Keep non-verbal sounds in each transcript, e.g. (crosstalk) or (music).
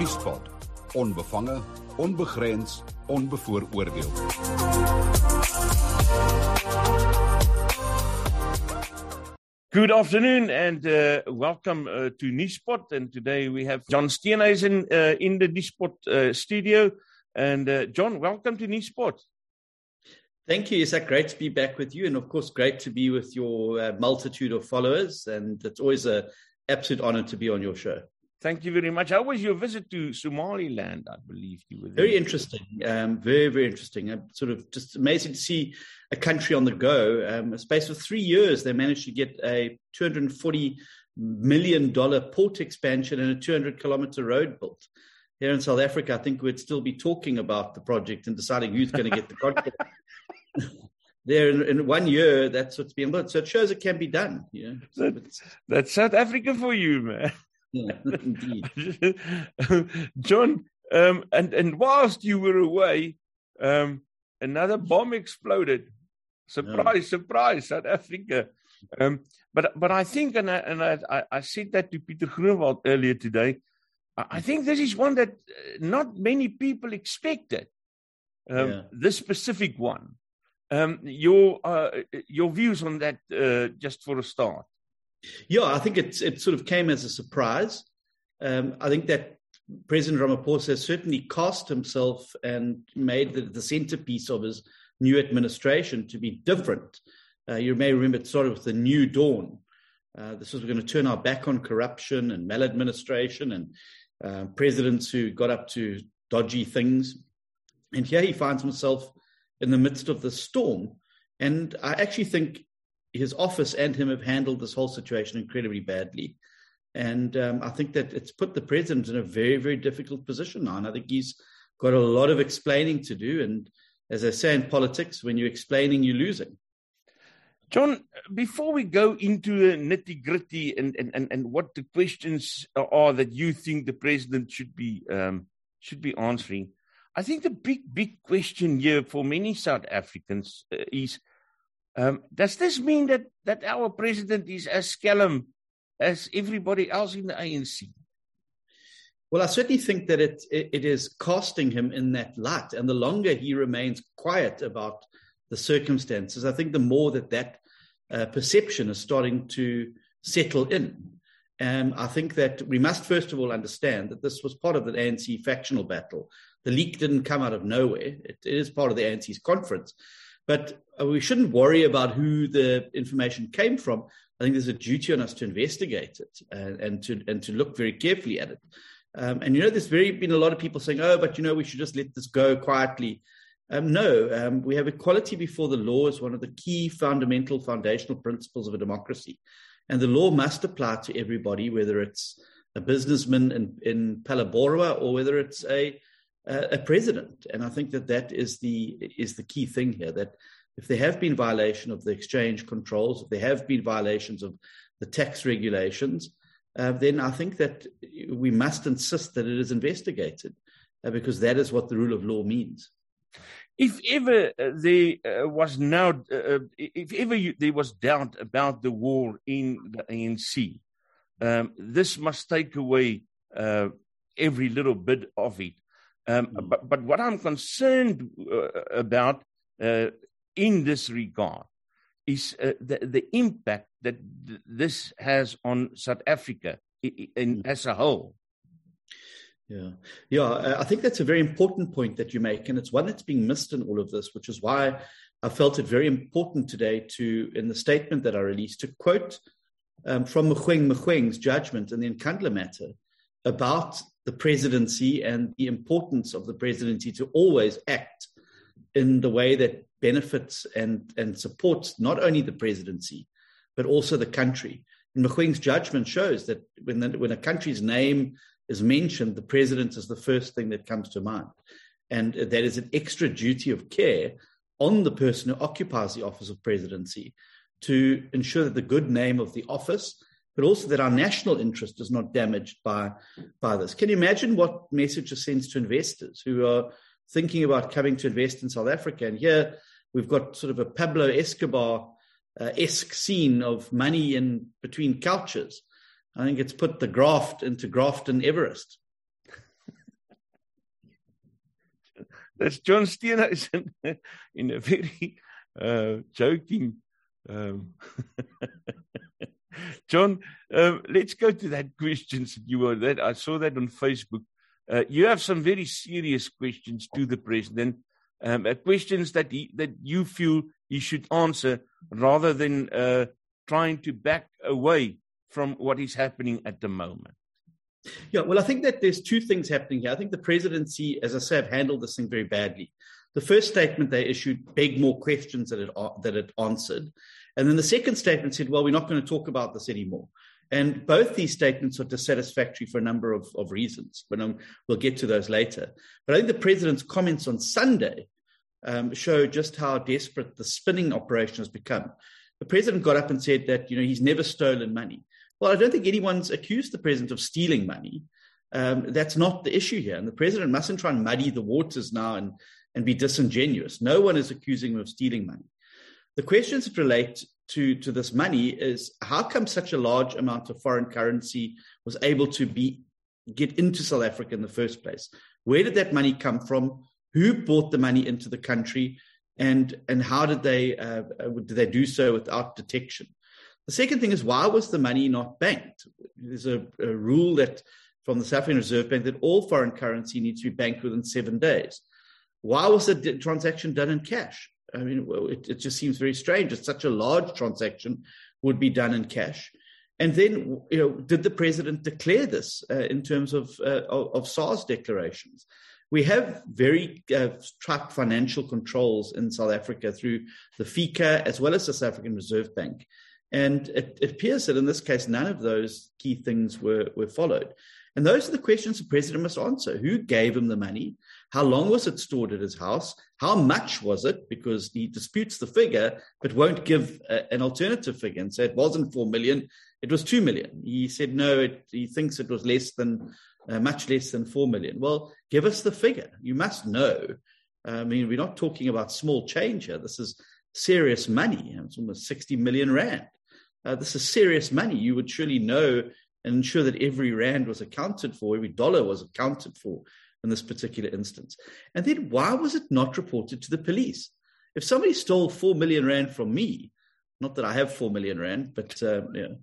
Nuuspod. Onbevange, onbegrens, onbevooroordeel. Good afternoon and uh, welcome uh, to Nuuspod. And today we have John Steenhuisen uh, in the Nuuspod uh, studio. And uh, John, welcome to Nuuspod. Thank you. Isaac. great to be back with you? And of course, great to be with your uh, multitude of followers. And it's always an absolute honor to be on your show. Thank you very much. How was your visit to Somaliland? I believe you were there. Very interesting. Um, very, very interesting. I'm sort of just amazing to see a country on the go. Um, a space of three years, they managed to get a 240 million dollar port expansion and a 200 kilometer road built. Here in South Africa, I think we'd still be talking about the project and deciding who's going to get the contract. (laughs) there in, in, one year, that's what's being built. So it shows it can be done. You know? That, that's South Africa for you, man. Yeah, (laughs) indeed. (laughs) John, um, and, and whilst you were away, um, another bomb exploded. Surprise, surprise, South Africa. Um, but but I think, and I, and I, I said that to Pieter Groenewald earlier today, I think this is one that uh, not many people expected. Um, yeah. This specific one. Um, your uh, your views on that, uh, just for a start. Yeah, I think it it sort of came as a surprise. Um, I think that President Ramaphosa certainly cast himself and made the, the, centerpiece of his new administration to be different. Uh, you may remember it started with the New Dawn. Uh, this was we're going to turn our back on corruption and maladministration and uh, presidents who got up to dodgy things. And here he finds himself in the midst of the storm. And I actually think his office and him have handled this whole situation incredibly badly. And um, I think that it's put the president in a very, very difficult position now. And I think he's got a lot of explaining to do. And as I say in politics, when you're explaining, you're losing. John, before we go into the nitty gritty and, and, and, what the questions are that you think the president should be um, should be answering, I think the big big question here for many South Africans uh, is um, does this mean that, that our president is as scallum as everybody else in the ANC? Well, I certainly think that it, it, it is casting him in that light. And the longer he remains quiet about the circumstances, I think the more that that uh, perception is starting to settle in. And I think that we must first of all understand that this was part of the ANC factional battle. The leak didn't come out of nowhere. it, it is part of the ANC's conference. But uh, we shouldn't worry about who the information came from. I think there's a duty on us to investigate it and, and to and to look very carefully at it. Um, and you know, there's very been a lot of people saying, "Oh, but you know, we should just let this go quietly." Um, no, um, we have equality before the law as one of the key fundamental foundational principles of a democracy, and the law must apply to everybody, whether it's a businessman in, in Phalaborwa or whether it's a a president. And I think that that is the is the key thing here. That if there have been violation of the exchange controls, if there have been violations of the tax regulations, uh, then I think that we must insist that it is investigated, uh, because that is what the rule of law means. If ever uh, there uh, was now, uh, if ever you, there was doubt about the war in the ANC, um, this must take away every little bit of it. Um, mm. but, but what I'm concerned uh, about uh, in this regard is uh, the, the impact that th- this has on South Africa in, in, mm. as a whole. Yeah, yeah, I think that's a very important point that you make, and it's one that's being missed in all of this, which is why I felt it very important today to, in the statement that I released, to quote um, from Mogoeng Mogoeng's judgment in the Nkandla matter about the presidency and the importance of the presidency to always act in the way that benefits and, and supports not only the presidency, but also the country. And Mogoeng's judgment shows that when, the, when a country's name is mentioned, the president is the first thing that comes to mind. And that is an extra duty of care on the person who occupies the office of presidency to ensure that the good name of the office but also that our national interest is not damaged by, by this. Can you imagine what message it sends to investors who are thinking about coming to invest in South Africa? And here we've got sort of a Pablo Escobar uh, esque scene of money in between couches. I think it's put the graft into Grafton Everest. that's John Steenhuisen (laughs) in a very uh, joking. Um, (laughs) John, um, let's go to that questions that you were that I saw that on Facebook. Uh, you have some very serious questions to the president, um, uh, questions that he, that you feel he should answer rather than uh, trying to back away from what is happening at the moment. Yeah, well, I think that there's two things happening here. I think the presidency, as I say, have handled this thing very badly. The first statement they issued begged more questions that it, that it answered. And then the second statement said, well, we're not going to talk about this anymore. And both these statements are dissatisfactory for a number of, of reasons, but um, we'll get to those later. But I think the president's comments on Sunday um, show just how desperate the spinning operation has become. The president got up and said that you know he's never stolen money. Well, I don't think anyone's accused the president of stealing money. Um, that's not the issue here, and the president mustn't try and muddy the waters now and and be disingenuous. No one is accusing him of stealing money. The questions that relate to, to this money is how come such a large amount of foreign currency was able to be get into South Africa in the first place? Where did that money come from? Who brought the money into the country? And, and how did they, uh, did they do so without detection? The second thing is why was the money not banked? There's a, a rule that from the South African Reserve Bank that all foreign currency needs to be banked within seven days. Why was the transaction done in cash? I mean, it, it just seems very strange. It's such a large transaction would be done in cash. And then, you know, did the president declare this uh, in terms of, uh, of, of SARS declarations? We have very uh, tight financial controls in South Africa through the FICA as well as the South African Reserve Bank. And it, it appears that in this case, none of those key things were, were followed. And those are the questions the president must answer. Who gave him the money? How long was it stored at his house? How much was it? Because he disputes the figure, but won't give a, an alternative figure and say it wasn't 4 million, it was 2 million. He said, no, it, he thinks it was less than, uh, much less than 4 million. Well, give us the figure. You must know. I mean, we're not talking about small change here. This is serious money. It's almost 60 million rand. Uh, this is serious money. You would surely know and ensure that every rand was accounted for, every dollar was accounted for in this particular instance. And then why was it not reported to the police? If somebody stole 4 million rand from me, not that I have 4 million rand, but uh, you know,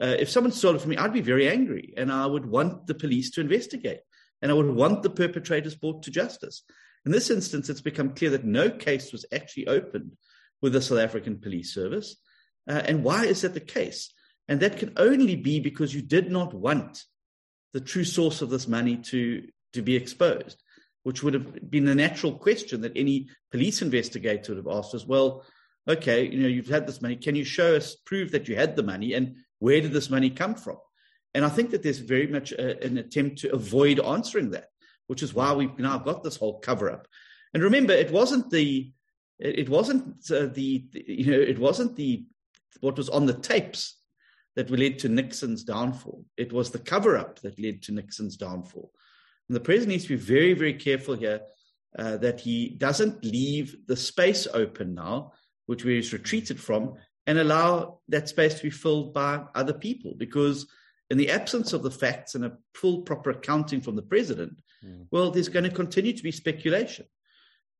uh, if someone stole it from me, I'd be very angry and I would want the police to investigate and I would want the perpetrators brought to justice. In this instance, it's become clear that no case was actually opened with the South African Police Service. Uh, and why is that the case? And that can only be because you did not want the true source of this money to, to be exposed, which would have been the natural question that any police investigator would have asked as well. Okay, you know, you've had this money. Can you show us, prove that you had the money, and where did this money come from? And I think that there's very much a, an attempt to avoid answering that, which is why we've now got this whole cover up. And remember, it wasn't the, it wasn't uh, the, you know, it wasn't the what was on the tapes that led to Nixon's downfall. It was the cover up that led to Nixon's downfall. And the president needs to be very, very careful here uh, that he doesn't leave the space open now, which we he's retreated from, and allow that space to be filled by other people. Because in the absence of the facts and a full, proper accounting from the president, mm. well, there's going to continue to be speculation.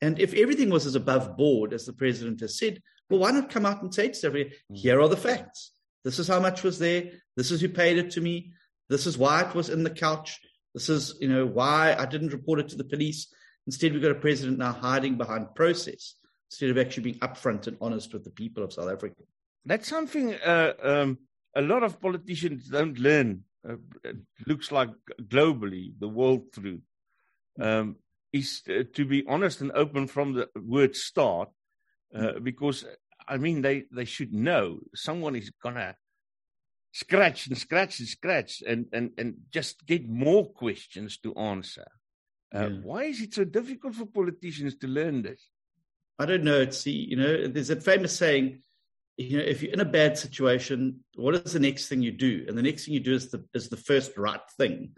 And if everything was as above board as the president has said, well, why not come out and say to everybody, mm. here are the facts? This is how much was there. This is who paid it to me. This is why it was in the couch. This is, you know, why I didn't report it to the police. Instead, we've got a president now hiding behind process instead of actually being upfront and honest with the people of South Africa. That's something uh, um, a lot of politicians don't learn. Uh, it looks like globally, the world through, um, is uh, to be honest and open from the word start, uh, because I mean, they, they should know someone is to scratch and scratch and scratch and, and, and just get more questions to answer. Uh, yeah. Why is it so difficult for politicians to learn this? I don't know. It's you know, there's a famous saying, you know, if you're in a bad situation, what is the next thing you do? And the next thing you do is the is the first right thing.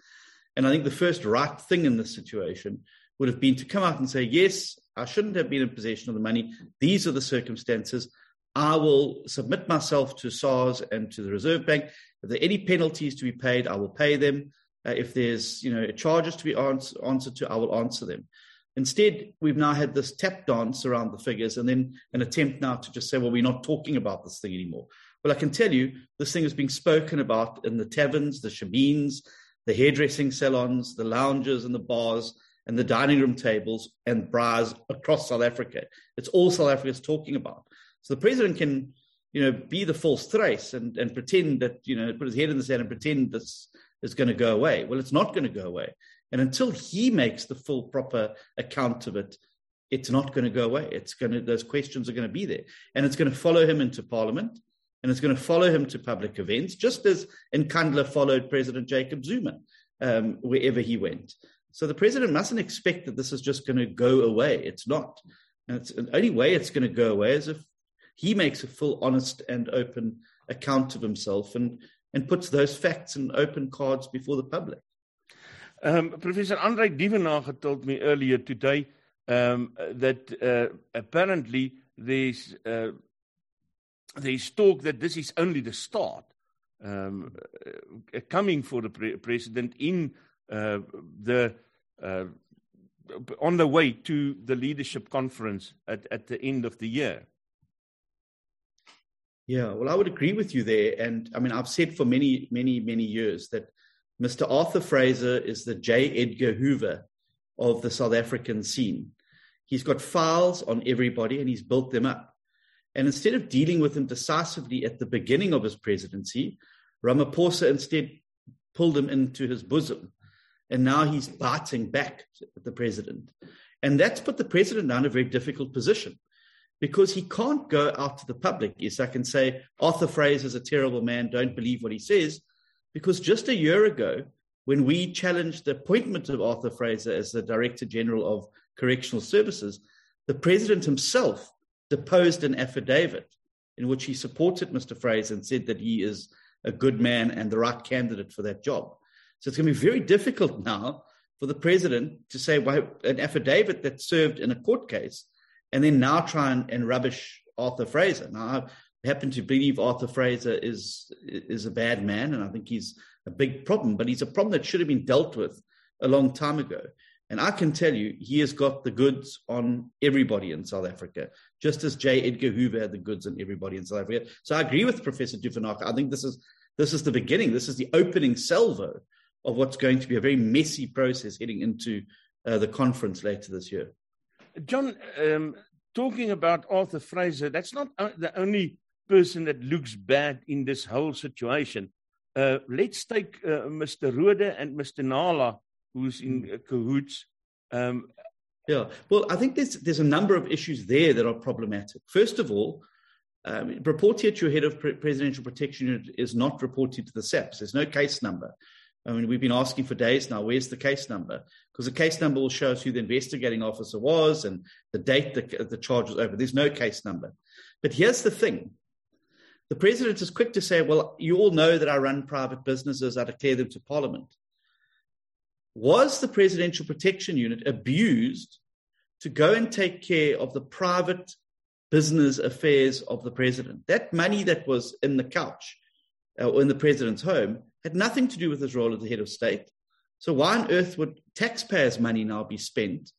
And I think the first right thing in this situation would have been to come out and say, yes, I shouldn't have been in possession of the money. These are the circumstances. I will submit myself to SARS and to the Reserve Bank. If there are any penalties to be paid, I will pay them. Uh, if there's you know charges to be ans- answered to, I will answer them. Instead, we've now had this tap dance around the figures and then an attempt now to just say, well, we're not talking about this thing anymore. Well, I can tell you this thing is being spoken about in the taverns, the shebeens, the hairdressing salons, the lounges and the bars and the dining room tables and bars across South Africa. It's all South Africa's talking about. So the president can, you know, be the volstruis and, and pretend that, you know, put his head in the sand and pretend this is going to go away. Well, it's not going to go away. And until he makes the full proper account of it, it's not going to go away. It's going to, those questions are going to be there. And it's going to follow him into parliament and it's going to follow him to public events, just as Nkandla followed President Jacob Zuma um, wherever he went. So the president mustn't expect that this is just going to go away. It's not. And it's, the only way it's going to go away is if he makes a full, honest, and open account of himself and, and puts those facts and open cards before the public. Um, Professor Andre Duvenhage told me earlier today um, that uh, apparently there's uh, there's talk that this is only the start. Um, uh, coming for the pre- president in uh, the uh, on the way to the leadership conference at, at the end of the year. Yeah, well, I would agree with you there. And I mean, I've said for many, many, many years that Mr. Arthur Fraser is the J. Edgar Hoover of the South African scene. He's got files on everybody and he's built them up. And instead of dealing with him decisively at the beginning of his presidency, Ramaphosa instead pulled him into his bosom. And now he's biting back at the president. And that's put the president in a very difficult position because he can't go out to the public. Yes, I can say Arthur Fraser is a terrible man, don't believe what he says. Because just a year ago, when we challenged the appointment of Arthur Fraser as the Director General of Correctional Services, the president himself deposed an affidavit in which he supported Mr. Fraser and said that he is a good man and the right candidate for that job. So it's going to be very difficult (laughs) now for the president to say well, an affidavit that served in a court case and then now try and, and rubbish Arthur Fraser. Now, I happen to believe Arthur Fraser is is a bad man, and I think he's a big problem. But he's a problem that should have been dealt with a long time ago. And I can tell you, he has got the goods on everybody in South Africa, just as J. Edgar Hoover had the goods on everybody in South Africa. So I agree with Professor Duvenhage. I think this is this is the beginning. This is the opening salvo of what's going to be a very messy process heading into uh, the conference later this year. John, um, talking about Arthur Fraser, that's not the only person that looks bad in this whole situation. Uh, let's take uh, Mr. Rhoode and Mr. Nala, who's in uh, cahoots. Um, yeah, well, I think there's there's a number of issues there that are problematic. First of all, um, report here to your head of pre- presidential protection unit is not reported to the SAPS. There's no case number. I mean, we've been asking for days now, where's the case number? Because the case number will show us who the investigating officer was and the date the, the charge was over. There's no case number. But here's the thing the president is quick to say, well, you all know that I run private businesses, I declare them to parliament. Was the Presidential Protection Unit abused to go and take care of the private business affairs of the president? That money that was in the couch uh, or in the president's home had nothing to do with his role as the head of state. So why on earth would taxpayers' money now be spent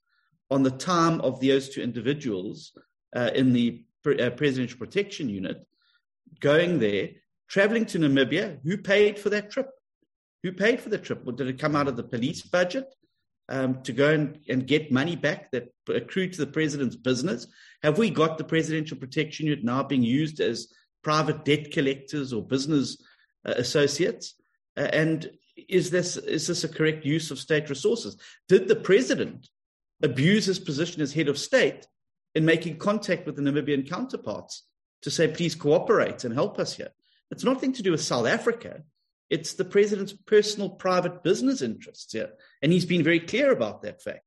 on the time of those two individuals uh, in the uh, Presidential Protection Unit going there, traveling to Namibia, who paid for that trip? Who paid for the trip? Well, did it come out of the police budget um, to go and, and get money back that accrued to the president's business? Have we got the Presidential Protection Unit now being used as private debt collectors or business uh, associates? Uh, and is this is this a correct use of state resources? Did the president abuse his position as head of state in making contact with the Namibian counterparts to say, please cooperate and help us here. It's nothing to do with South Africa. It's the president's personal private business interests here. And he's been very clear about that fact.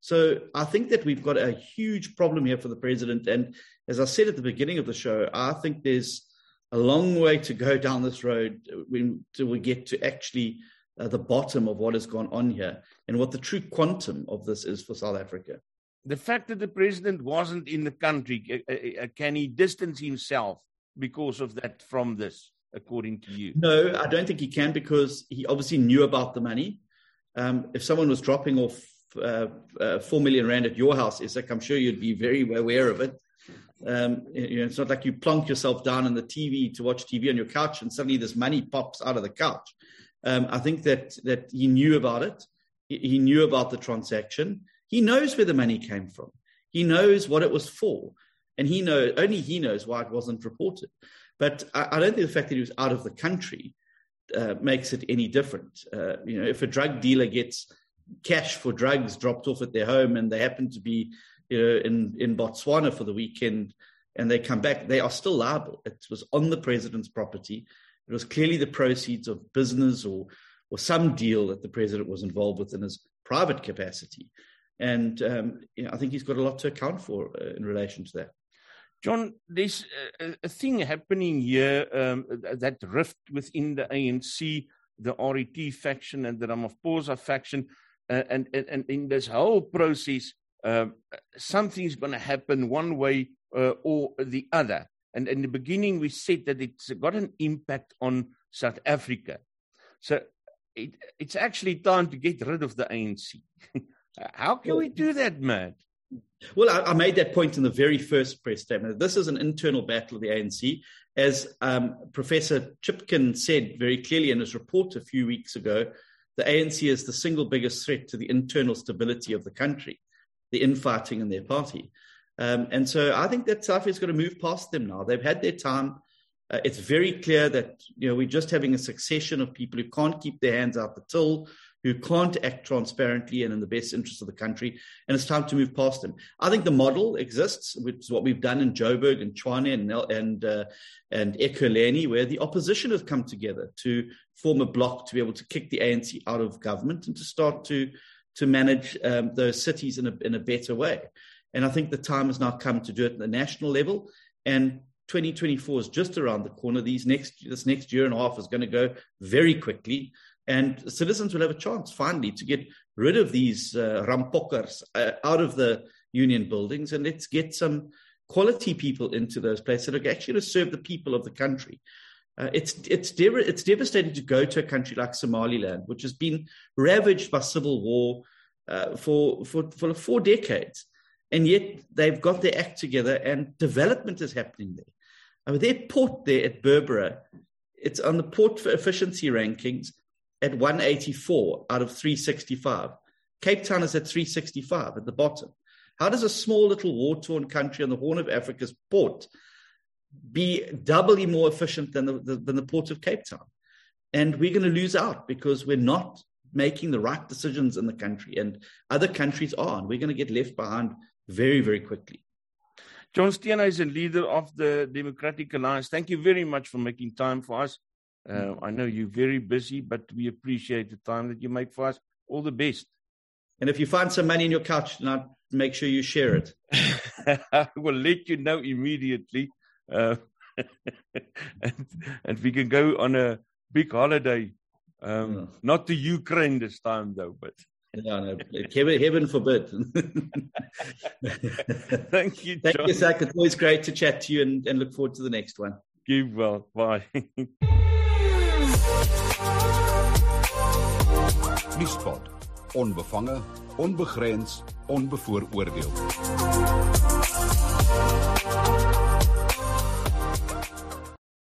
So I think that we've got a huge problem here for the president. And as I said at the beginning of the show, I think there's a long way to go down this road until we get to actually uh, the bottom of what has gone on here and what the true quantum of this is for South Africa the fact that the president wasn't in the country, uh, uh, can he distance himself because of that from this, according to you? No, I don't think he can because he obviously knew about the money. Um, if someone was dropping off uh, uh, four million rand at your house, Isak, I'm sure you'd be very aware of it. Um, you know, it's not like you plonk yourself down on the TV to watch TV on your couch and suddenly this money pops out of the couch. Um, I think that that he knew about it. He, knew about the transaction. He knows where the money came from. He knows what it was for, and he knows only he knows why it wasn't reported. But I, I don't think the fact that he was out of the country uh, makes it any different. Uh, you know, if a drug dealer gets cash for drugs dropped off at their home and they happen to be you know, in, in Botswana for the weekend and they come back, they are still liable. It was on the president's property. It was clearly the proceeds of business or, or some deal that the president was involved with in his private capacity. And um, you know, I think he's got a lot to account for uh, in relation to that. John, there's a, a thing happening here um, that rift within the ANC, the RET faction, and the Ramaphosa faction. Uh, and, and, and in this whole process, um, something's going to happen one way uh, or the other. And in the beginning, we said that it's got an impact on South Africa. So it, it's actually time to get rid of the ANC. (laughs) How can we do that, Matt? Well, I, I, made that point in the very first press statement. This is an internal battle of the ANC. As um, Professor Chipkin said very clearly in his report a few weeks ago, the ANC is the single biggest threat to the internal stability of the country, the infighting in their party. Um, and so I think that South Africa's got to move past them now. They've had their time. Uh, it's very clear that you know we're just having a succession of people who can't keep their hands out the till, who can't act transparently and in the best interest of the country, and it's time to move past them. I think the model exists, which is what we've done in Joburg and Tshwane and and uh, and Ekurhuleni, where the opposition has come together to form a bloc to be able to kick the ANC out of government and to start to to manage um, those cities in a in a better way. And I think the time has now come to do it at the national level. And 2024 is just around the corner. These next this next year and a half is going to go very quickly, and citizens will have a chance finally to get rid of these uh, rampokkers uh, out of the union buildings, and let's get some quality people into those places that are actually to serve the people of the country. Uh, it's it's dev- it's devastating to go to a country like Somaliland, which has been ravaged by civil war uh, for for for four decades and yet they've got their act together and development is happening there. I mean, their port there at Berbera, it's on the port for efficiency rankings at 184 out of 365. Cape Town is at 365 at the bottom. How does a small little war torn country on the Horn of Africa's port be doubly more efficient than the, the, than the port of Cape Town? And we're going to lose out because we're not making the right decisions in the country, and other countries are, and we're going to get left behind very, very quickly. John Steenhuisen is a leader of the Democratic Alliance. Thank you very much for making time for us. Uh, I know you're very busy, but we appreciate the time that you make for us. All the best. And if you find some money in your couch, now make sure you share it. (laughs) I will let you know immediately. Uh, (laughs) and, and we can go on a big holiday. Um, yeah. Not to Ukraine this time, though, but. (laughs) Yeah, no, heaven, heaven forbid. (laughs) Thank you, John. Thank you, Zach. It's always great to chat to you and, and look forward to the next one. Keep well. Bye. Nuuspod. Onbevange, onbegrens, onbevooroordeel.